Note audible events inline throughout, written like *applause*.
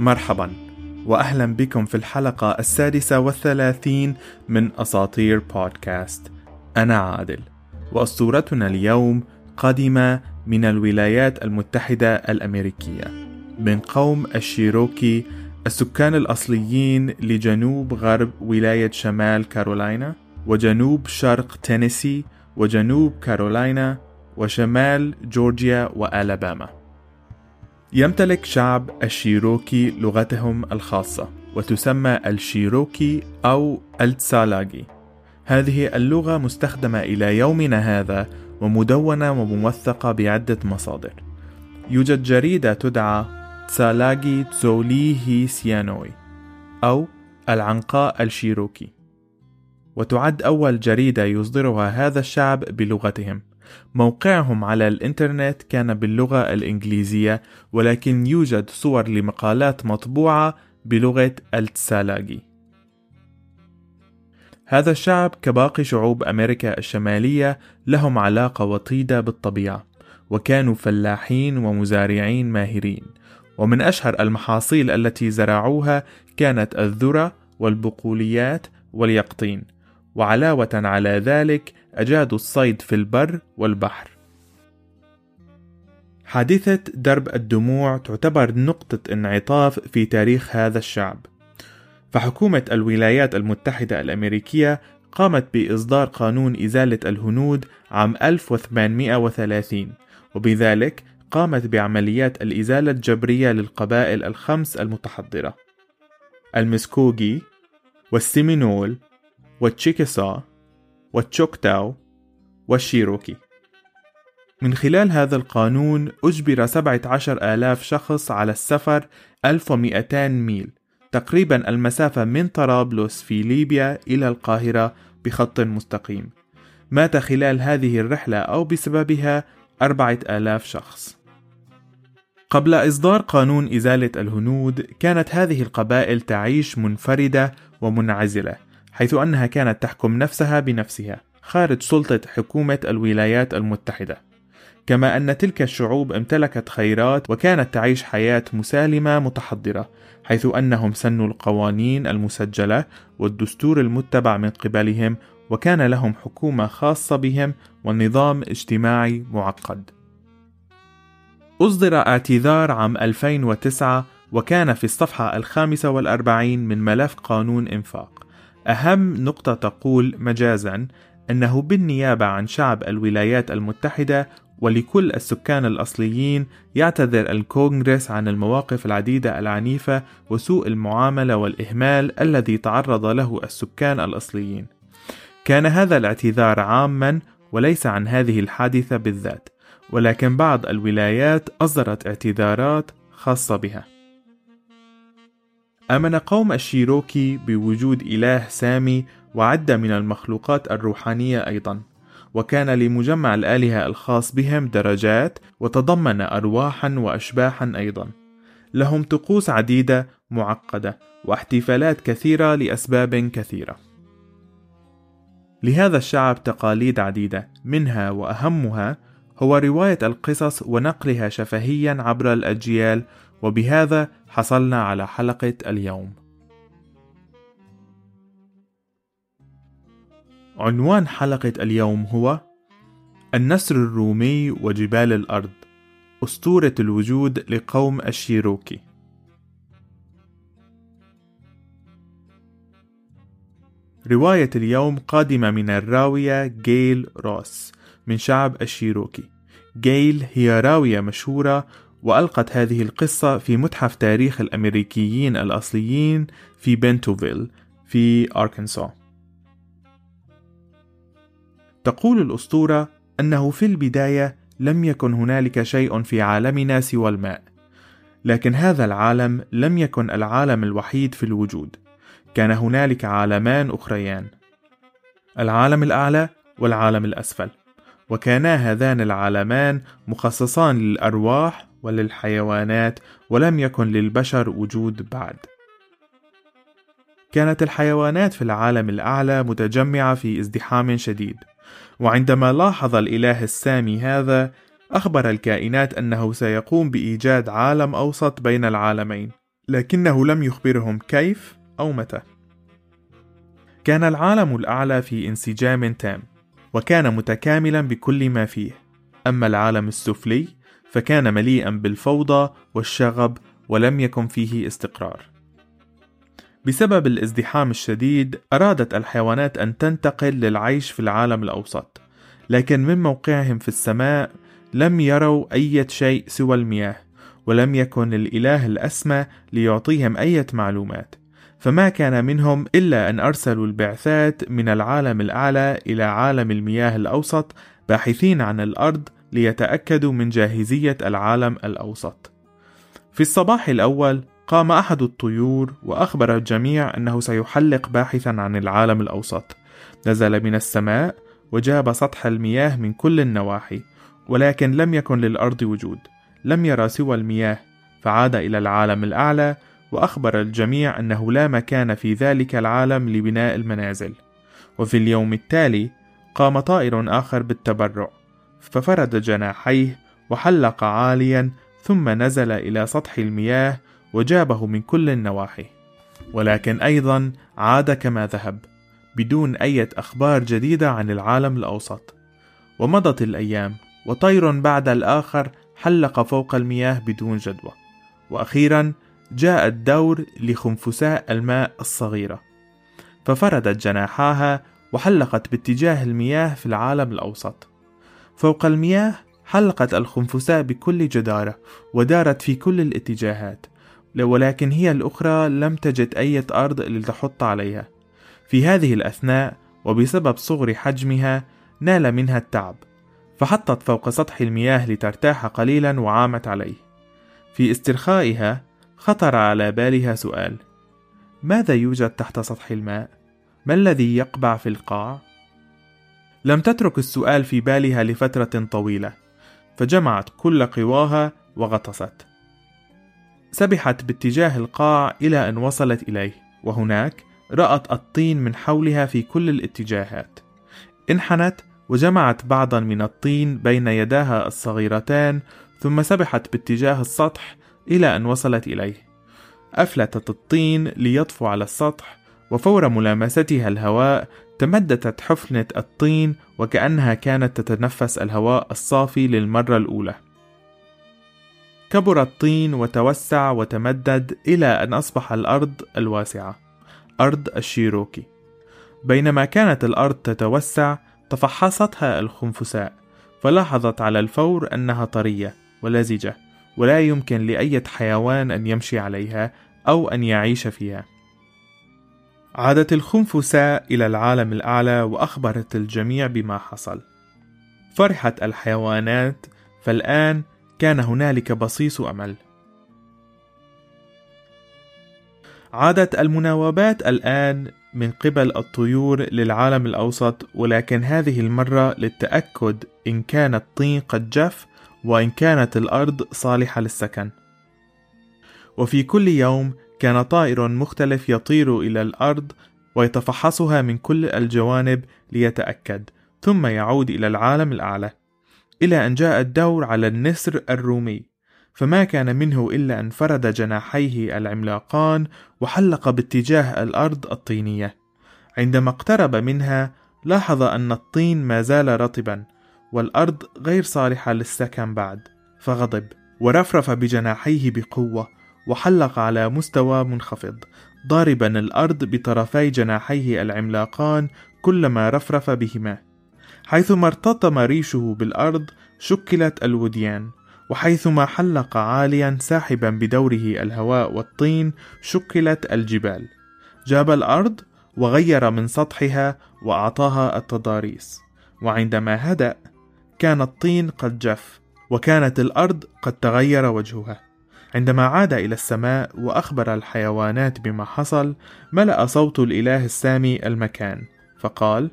مرحبا وأهلا بكم في الحلقة السادسة والثلاثين من أساطير بودكاست. أنا عادل وأسطورتنا اليوم قادمة من الولايات المتحدة الأمريكية من قوم الشيروكي السكان الأصليين لجنوب غرب ولاية شمال كارولاينا وجنوب شرق تينيسي وجنوب كارولاينا وشمال جورجيا وآلاباما. يمتلك شعب الشيروكي لغتهم الخاصة وتسمى الشيروكي أو التسالاجي هذه اللغة مستخدمة إلى يومنا هذا ومدونة وموثقة بعدة مصادر. يوجد جريدة تدعى تسالاجي تسولي هي سيانوي أو العنقاء الشيروكي. وتعد أول جريدة يصدرها هذا الشعب بلغتهم. موقعهم على الإنترنت كان باللغة الإنجليزية ولكن يوجد صور لمقالات مطبوعة بلغة التسالاجي هذا الشعب كباقي شعوب أمريكا الشمالية لهم علاقة وطيدة بالطبيعة وكانوا فلاحين ومزارعين ماهرين. ومن أشهر المحاصيل التي زرعوها كانت الذرة والبقوليات واليقطين. وعلاوة على ذلك أجادوا الصيد في البر والبحر. حادثة درب الدموع تعتبر نقطة انعطاف في تاريخ هذا الشعب. فحكومة الولايات المتحدة الأمريكية قامت بإصدار قانون إزالة الهنود عام 1830 وبذلك قامت بعمليات الإزالة الجبرية للقبائل الخمس المتحضرة. المسكوغي والسيمينول والتشيكسا والتشوكتاو والشيروكي من خلال هذا القانون أجبر 17 آلاف شخص على السفر 1200 ميل تقريبا المسافة من طرابلس في ليبيا إلى القاهرة بخط مستقيم. مات خلال هذه الرحلة أو بسببها أربعة آلاف شخص. قبل إصدار قانون إزالة الهنود كانت هذه القبائل تعيش منفردة ومنعزلة. حيث أنها كانت تحكم نفسها بنفسها خارج سلطة حكومة الولايات المتحدة. كما أن تلك الشعوب امتلكت خيرات وكانت تعيش حياة مسالمة متحضرة حيث أنهم سنوا القوانين المسجلة والدستور المتبع من قبلهم وكان لهم حكومة خاصة بهم ونظام اجتماعي معقد. أصدر اعتذار عام 2009 وكان في الصفحة الخامسة والأربعين من ملف قانون إنفاق. أهم نقطة تقول مجازا أنه بالنيابة عن شعب الولايات المتحدة ولكل السكان الأصليين يعتذر الكونغرس عن المواقف العديدة العنيفة وسوء المعاملة والإهمال الذي تعرض له السكان الأصليين. كان هذا الاعتذار عاما وليس عن هذه الحادثة بالذات، ولكن بعض الولايات أصدرت اعتذارات خاصة بها. آمن قوم الشيروكي بوجود إله سامي وعدة من المخلوقات الروحانية أيضا وكان لمجمع الآلهة الخاص بهم درجات وتضمن أرواحا وأشباحا أيضا. لهم طقوس عديدة معقدة واحتفالات كثيرة لأسباب كثيرة. لهذا الشعب تقاليد عديدة منها وأهمها هو رواية القصص ونقلها شفهيا عبر الأجيال وبهذا حصلنا على حلقة اليوم. عنوان حلقة اليوم هو النسر الرومي وجبال الأرض أسطورة الوجود لقوم الشيروكي. رواية اليوم قادمة من الراوية جيل روس من شعب الشيروكي. جيل هي راوية مشهورة وألقت هذه القصة في متحف تاريخ الأمريكيين الأصليين في بنتوفيل في أركنسا تقول الأسطورة أنه في البداية لم يكن هنالك شيء في عالمنا سوى الماء، لكن هذا العالم لم يكن العالم الوحيد في الوجود، كان هنالك عالمان أخريان، العالم الأعلى والعالم الأسفل، وكانا هذان العالمان مخصصان للأرواح وللحيوانات ولم يكن للبشر وجود بعد. كانت الحيوانات في العالم الأعلى متجمعة في ازدحام شديد، وعندما لاحظ الإله السامي هذا أخبر الكائنات أنه سيقوم بإيجاد عالم أوسط بين العالمين لكنه لم يخبرهم كيف أو متى كان العالم الأعلى في انسجام تام وكان متكاملا بكل ما فيه أما العالم السفلي فكان مليئا بالفوضى والشغب ولم يكن فيه استقرار. بسبب الازدحام الشديد أرادت الحيوانات أن تنتقل للعيش في العالم الأوسط لكن من موقعهم في السماء لم يروا أي شيء سوى المياه ولم يكن الإله الأسمى ليعطيهم أي معلومات. فما كان منهم إلا أن أرسلوا البعثات من العالم الأعلى إلى عالم المياه الأوسط باحثين عن الأرض ليتأكدوا من جاهزية العالم الأوسط. في الصباح الأول قام أحد الطيور وأخبر الجميع أنه سيحلق باحثا عن العالم الأوسط. نزل من السماء وجاب سطح المياه من كل النواحي، ولكن لم يكن للأرض وجود. لم يرى سوى المياه، فعاد إلى العالم الأعلى وأخبر الجميع أنه لا مكان في ذلك العالم لبناء المنازل. وفي اليوم التالي قام طائر آخر بالتبرع ففرد جناحيه وحلق عاليا ثم نزل إلى سطح المياه وجابه من كل النواحي. ولكن أيضا عاد كما ذهب بدون أي أخبار جديدة عن العالم الأوسط. ومضت الأيام وطير بعد الآخر حلق فوق المياه بدون جدوى. وأخيرا جاء الدور لخنفساء الماء الصغيرة. ففردت جناحاها وحلقت باتجاه المياه في العالم الأوسط. فوق المياه حلقت الخنفساء بكل جدارة ودارت في كل الاتجاهات ولكن هي الأخرى لم تجد أي أرض لتحط عليها. في هذه الأثناء وبسبب صغر حجمها نال منها التعب فحطت فوق سطح المياه لترتاح قليلا وعامت عليه. في استرخائها خطر على بالها سؤال ماذا يوجد تحت سطح الماء؟ ما الذي يقبع في القاع؟ لم تترك السؤال في بالها لفترة طويلة، فجمعت كل قواها وغطست. سبحت باتجاه القاع إلى أن وصلت إليه، وهناك رأت الطين من حولها في كل الاتجاهات. انحنت وجمعت بعضا من الطين بين يداها الصغيرتان، ثم سبحت باتجاه السطح إلى أن وصلت إليه. أفلتت الطين ليطفو على السطح، وفور ملامستها الهواء تمددت حفنة الطين وكأنها كانت تتنفس الهواء الصافي للمرة الأولى. كبر الطين وتوسع وتمدد إلى أن أصبح الأرض الواسعة، أرض الشيروكي. بينما كانت الأرض تتوسع، تفحصتها الخنفساء، فلاحظت على الفور أنها طرية ولزجة، ولا يمكن لأية حيوان أن يمشي عليها أو أن يعيش فيها. عادت الخنفساء إلى العالم الأعلى وأخبرت الجميع بما حصل. فرحت الحيوانات فالآن كان هنالك بصيص أمل. عادت المناوبات الآن من قبل الطيور للعالم الأوسط ولكن هذه المرة للتأكد إن كان الطين قد جف وإن كانت الأرض صالحة للسكن. وفي كل يوم كان طائر مختلف يطير إلى الأرض ويتفحصها من كل الجوانب ليتأكد، ثم يعود إلى العالم الأعلى، إلى أن جاء الدور على النسر الرومي، فما كان منه إلا أن فرد جناحيه العملاقان وحلق باتجاه الأرض الطينية. عندما اقترب منها، لاحظ أن الطين ما زال رطبا، والأرض غير صالحة للسكن بعد، فغضب، ورفرف بجناحيه بقوة، وحلق على مستوى منخفض ضاربا الأرض بطرفي جناحيه العملاقان كلما رفرف بهما. حيثما ارتطم ريشه بالأرض شكلت الوديان. وحيثما حلق عاليا ساحبا بدوره الهواء والطين شكلت الجبال. جاب الأرض وغير من سطحها وأعطاها التضاريس. وعندما هدأ كان الطين قد جف وكانت الأرض قد تغير وجهها. عندما عاد إلى السماء وأخبر الحيوانات بما حصل ملأ صوت الإله السامي المكان فقال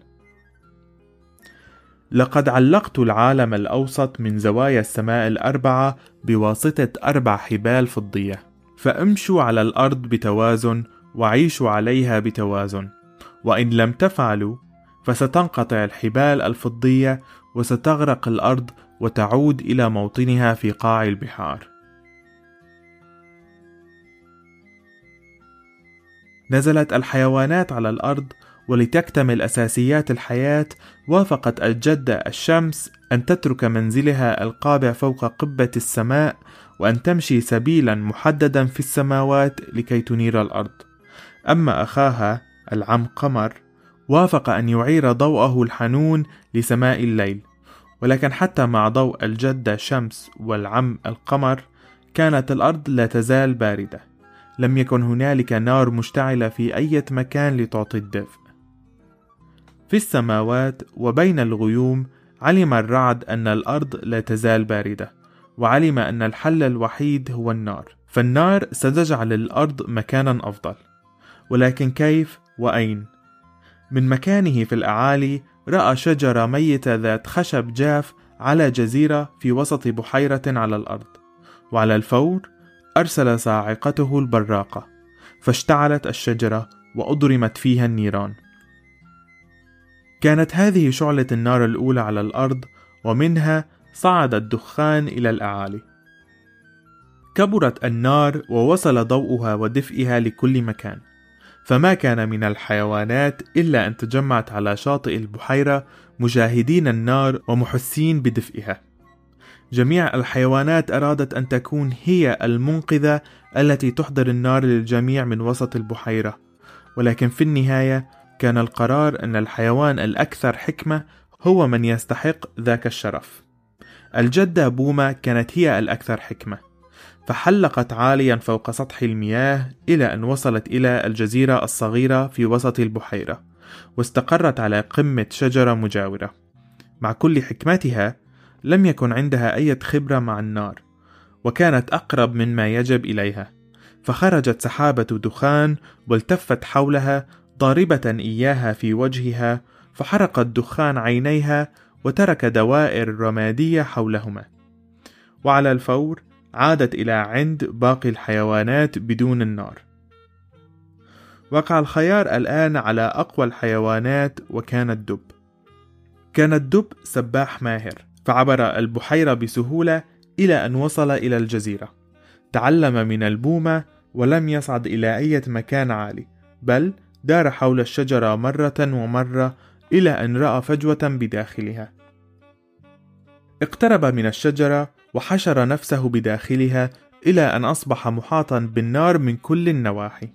لقد علقت العالم الأوسط من زوايا السماء الأربعة بواسطة أربع حبال فضية فأمشوا على الأرض بتوازن وعيشوا عليها بتوازن وإن لم تفعلوا فستنقطع الحبال الفضية وستغرق الأرض وتعود إلى موطنها في قاع البحار. نزلت الحيوانات على الأرض ولتكتمل أساسيات الحياة وافقت الجدة الشمس أن تترك منزلها القابع فوق قبة السماء وأن تمشي سبيلا محددا في السماوات لكي تنير الأرض. أما أخاها العم قمر وافق أن يعير ضوءه الحنون لسماء الليل. ولكن حتى مع ضوء الجدة شمس والعم القمر كانت الأرض لا تزال باردة. لم يكن هنالك نار مشتعلة في أي مكان لتعطي الدفء. في السماوات وبين الغيوم علم الرعد أن الأرض لا تزال باردة وعلم أن الحل الوحيد هو النار. فالنار ستجعل الأرض مكانا أفضل. ولكن كيف وأين؟ من مكانه في الأعالي رأى شجرة ميتة ذات خشب جاف على جزيرة في وسط بحيرة على الأرض. وعلى الفور أرسل صاعقته البراقة فاشتعلت الشجرة وأضرمت فيها النيران. كانت هذه شعلة النار الأولى على الأرض ومنها صعد الدخان إلى الأعالي. كبرت النار ووصل ضوءها ودفئها لكل مكان فما كان من الحيوانات إلا أن تجمعت على شاطئ البحيرة مجاهدين النار ومحسين بدفئها. جميع الحيوانات أرادت أن تكون هي المنقذة التي تحضر النار للجميع من وسط البحيرة. ولكن في النهاية كان القرار أن الحيوان الأكثر حكمة هو من يستحق ذاك الشرف. الجدة بوما كانت هي الأكثر حكمة. فحلقت عاليا فوق سطح المياه إلى أن وصلت إلى الجزيرة الصغيرة في وسط البحيرة واستقرت على قمة شجرة مجاورة. مع كل حكمتها لم يكن عندها أي خبرة مع النار وكانت أقرب مما يجب إليها. فخرجت سحابة دخان والتفت حولها ضاربة إياها في وجهها فحرق الدخان عينيها وترك دوائر رمادية حولهما. وعلى الفور عادت إلى عند باقي الحيوانات بدون النار. وقع الخيار الآن على أقوى الحيوانات وكان الدب. كان الدب سباح ماهر. فعبر البحيرة بسهولة إلى أن وصل إلى الجزيرة تعلم من البومة ولم يصعد إلى أي مكان عالي بل دار حول الشجرة مرة ومرة إلى أن رأى فجوة بداخلها. اقترب من الشجرة وحشر نفسه بداخلها إلى أن أصبح محاطا بالنار من كل النواحي.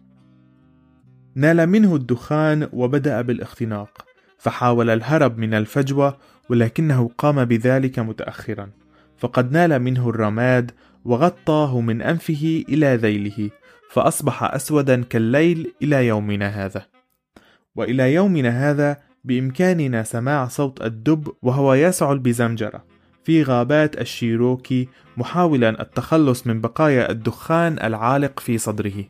نال منه الدخان وبدأ بالاختناق، فحاول الهرب من الفجوة ولكنه قام بذلك متأخرا، فقد نال منه الرماد وغطاه من أنفه إلى ذيله، فأصبح أسودا كالليل إلى يومنا هذا. وإلى يومنا هذا بإمكاننا سماع صوت الدب وهو يسعل بزمجرة في غابات الشيروكي محاولا التخلص من بقايا الدخان العالق في صدره.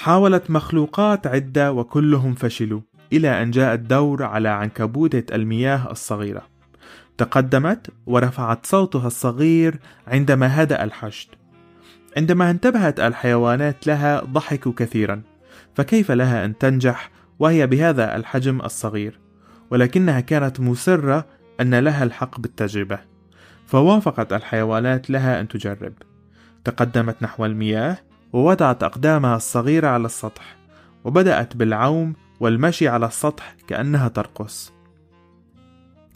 حاولت مخلوقات عدة وكلهم فشلوا إلى أن جاء الدور على عنكبوتة المياه الصغيرة. تقدمت ورفعت صوتها الصغير عندما هدأ الحشد. عندما انتبهت الحيوانات لها ضحكوا كثيرا فكيف لها أن تنجح وهي بهذا الحجم الصغير؟ ولكنها كانت مصرة أن لها الحق بالتجربة. فوافقت الحيوانات لها أن تجرب. تقدمت نحو المياه ووضعت أقدامها الصغيرة على السطح وبدأت بالعوم والمشي على السطح كأنها ترقص.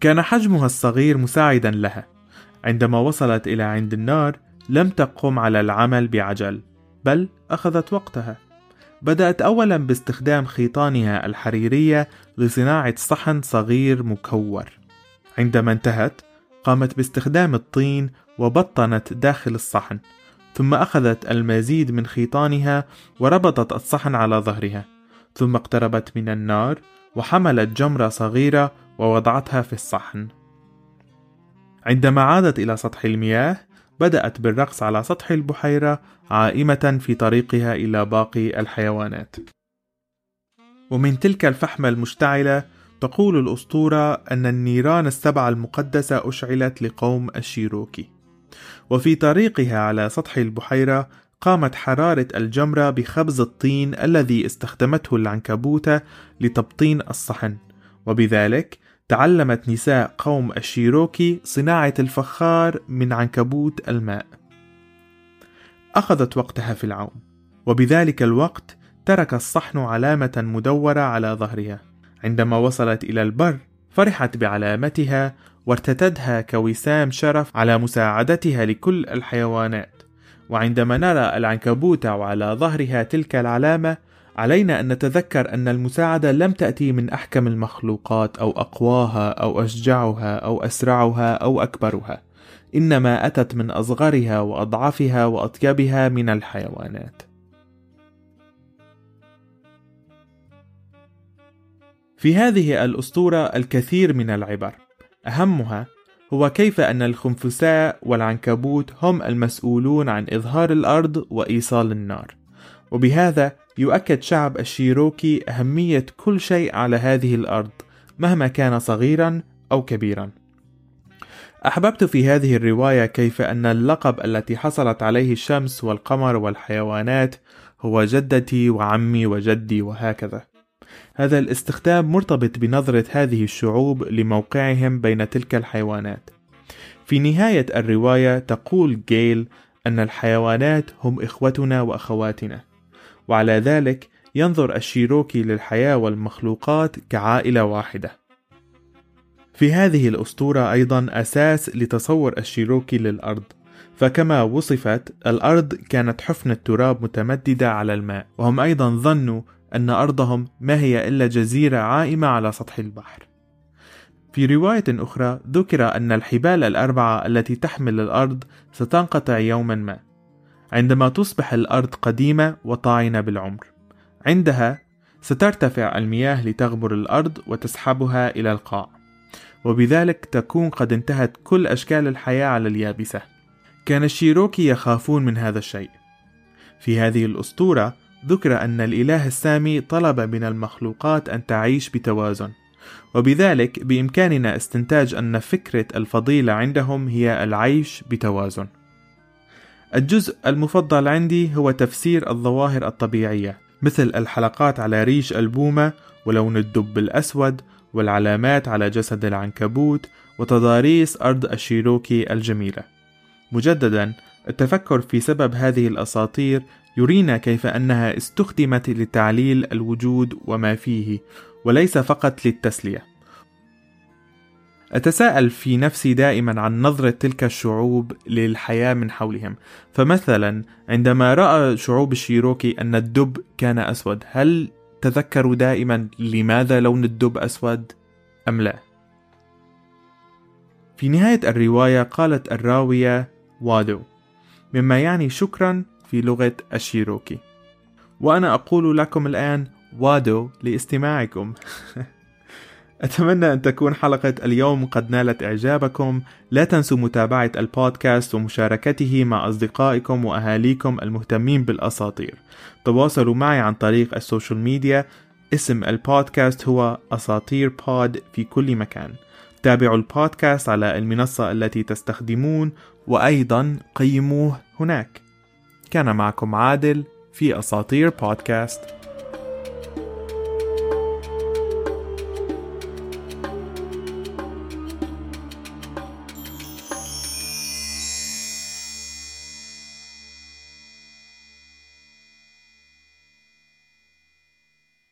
كان حجمها الصغير مساعدا لها. عندما وصلت إلى عند النار لم تقم على العمل بعجل بل أخذت وقتها. بدأت أولا باستخدام خيطانها الحريرية لصناعة صحن صغير مكور. عندما انتهت قامت باستخدام الطين وبطنت داخل الصحن. ثم أخذت المزيد من خيطانها وربطت الصحن على ظهرها ثم اقتربت من النار وحملت جمرة صغيرة ووضعتها في الصحن عندما عادت إلى سطح المياه بدأت بالرقص على سطح البحيرة عائمة في طريقها إلى باقي الحيوانات. ومن تلك الفحمة المشتعلة تقول الأسطورة أن النيران السبعة المقدسة أشعلت لقوم الشيروكي. وفي طريقها على سطح البحيرة قامت حرارة الجمرة بخبز الطين الذي استخدمته العنكبوتة لتبطين الصحن، وبذلك تعلمت نساء قوم الشيروكي صناعة الفخار من عنكبوت الماء. أخذت وقتها في العوم، وبذلك الوقت ترك الصحن علامة مدورة على ظهرها. عندما وصلت إلى البر فرحت بعلامتها وارتدتها كوسام شرف على مساعدتها لكل الحيوانات. وعندما نرى العنكبوت وعلى ظهرها تلك العلامة علينا أن نتذكر أن المساعدة لم تأتي من أحكم المخلوقات أو أقواها أو أشجعها أو أسرعها أو أكبرها إنما أتت من أصغرها وأضعفها وأطيبها من الحيوانات. في هذه الأسطورة الكثير من العبر أهمها هو كيف أن الخنفساء والعنكبوت هم المسؤولون عن إظهار الأرض وإيصال النار. وبهذا يؤكد شعب الشيروكي أهمية كل شيء على هذه الأرض مهما كان صغيرا أو كبيرا. أحببت في هذه الرواية كيف أن اللقب التي حصلت عليه الشمس والقمر والحيوانات هو وجدتي وعمي وجدي وهكذا. هذا الاستخدام مرتبط بنظرة هذه الشعوب لموقعهم بين تلك الحيوانات. في نهاية الرواية تقول جيل أن الحيوانات هم إخوتنا وأخواتنا، وعلى ذلك ينظر الشيروكي للحياة والمخلوقات كعائلة واحدة. في هذه الأسطورة أيضا أساس لتصور الشيروكي للأرض، فكما وصفت الأرض كانت حفنة تراب متمددة على الماء، وهم أيضا ظنوا أن أرضهم ما هي إلا جزيرة عائمة على سطح البحر. في رواية أخرى ذكر أن الحبال الأربعة التي تحمل الأرض ستنقطع يوما ما، عندما تصبح الأرض قديمة وطاعنة بالعمر. عندها سترتفع المياه لتغمر الأرض وتسحبها إلى القاع، وبذلك تكون قد انتهت كل أشكال الحياة على اليابسة. كان الشيروكي يخافون من هذا الشيء. في هذه الأسطورة ذكر أن الإله السامي طلب من المخلوقات أن تعيش بتوازن وبذلك بإمكاننا استنتاج أن فكرة الفضيلة عندهم هي العيش بتوازن. الجزء المفضل عندي هو تفسير الظواهر الطبيعية مثل الحلقات على ريش ألبومة ولون الدب الأسود والعلامات على جسد العنكبوت وتضاريس أرض الشيروكي الجميلة مجددا التفكر في سبب هذه الأساطير يرينا كيف أنها استخدمت لتعليل الوجود وما فيه وليس فقط للتسلية أتساءل في نفسي دائما عن نظرة تلك الشعوب للحياة من حولهم فمثلا عندما رأى شعوب الشيروكي أن الدب كان أسود هل تذكروا دائما لماذا لون الدب أسود أم لا؟ في نهاية الرواية قالت الراوية وادو مما يعني شكرا في لغة الشيروكي. وأنا أقول لكم الآن وادو لاستماعكم. *laughs* أتمنى أن تكون حلقة اليوم قد نالت إعجابكم. لا تنسوا متابعة البودكاست ومشاركته مع أصدقائكم وأهاليكم المهتمين بالأساطير. تواصلوا معي عن طريق ال social media. اسم البودكاست هو أساطير pod في كل مكان. تابعوا البودكاست على المنصة التي تستخدمون وأيضا قيموه هناك. كان معكم عادل في أساطير بودكاست.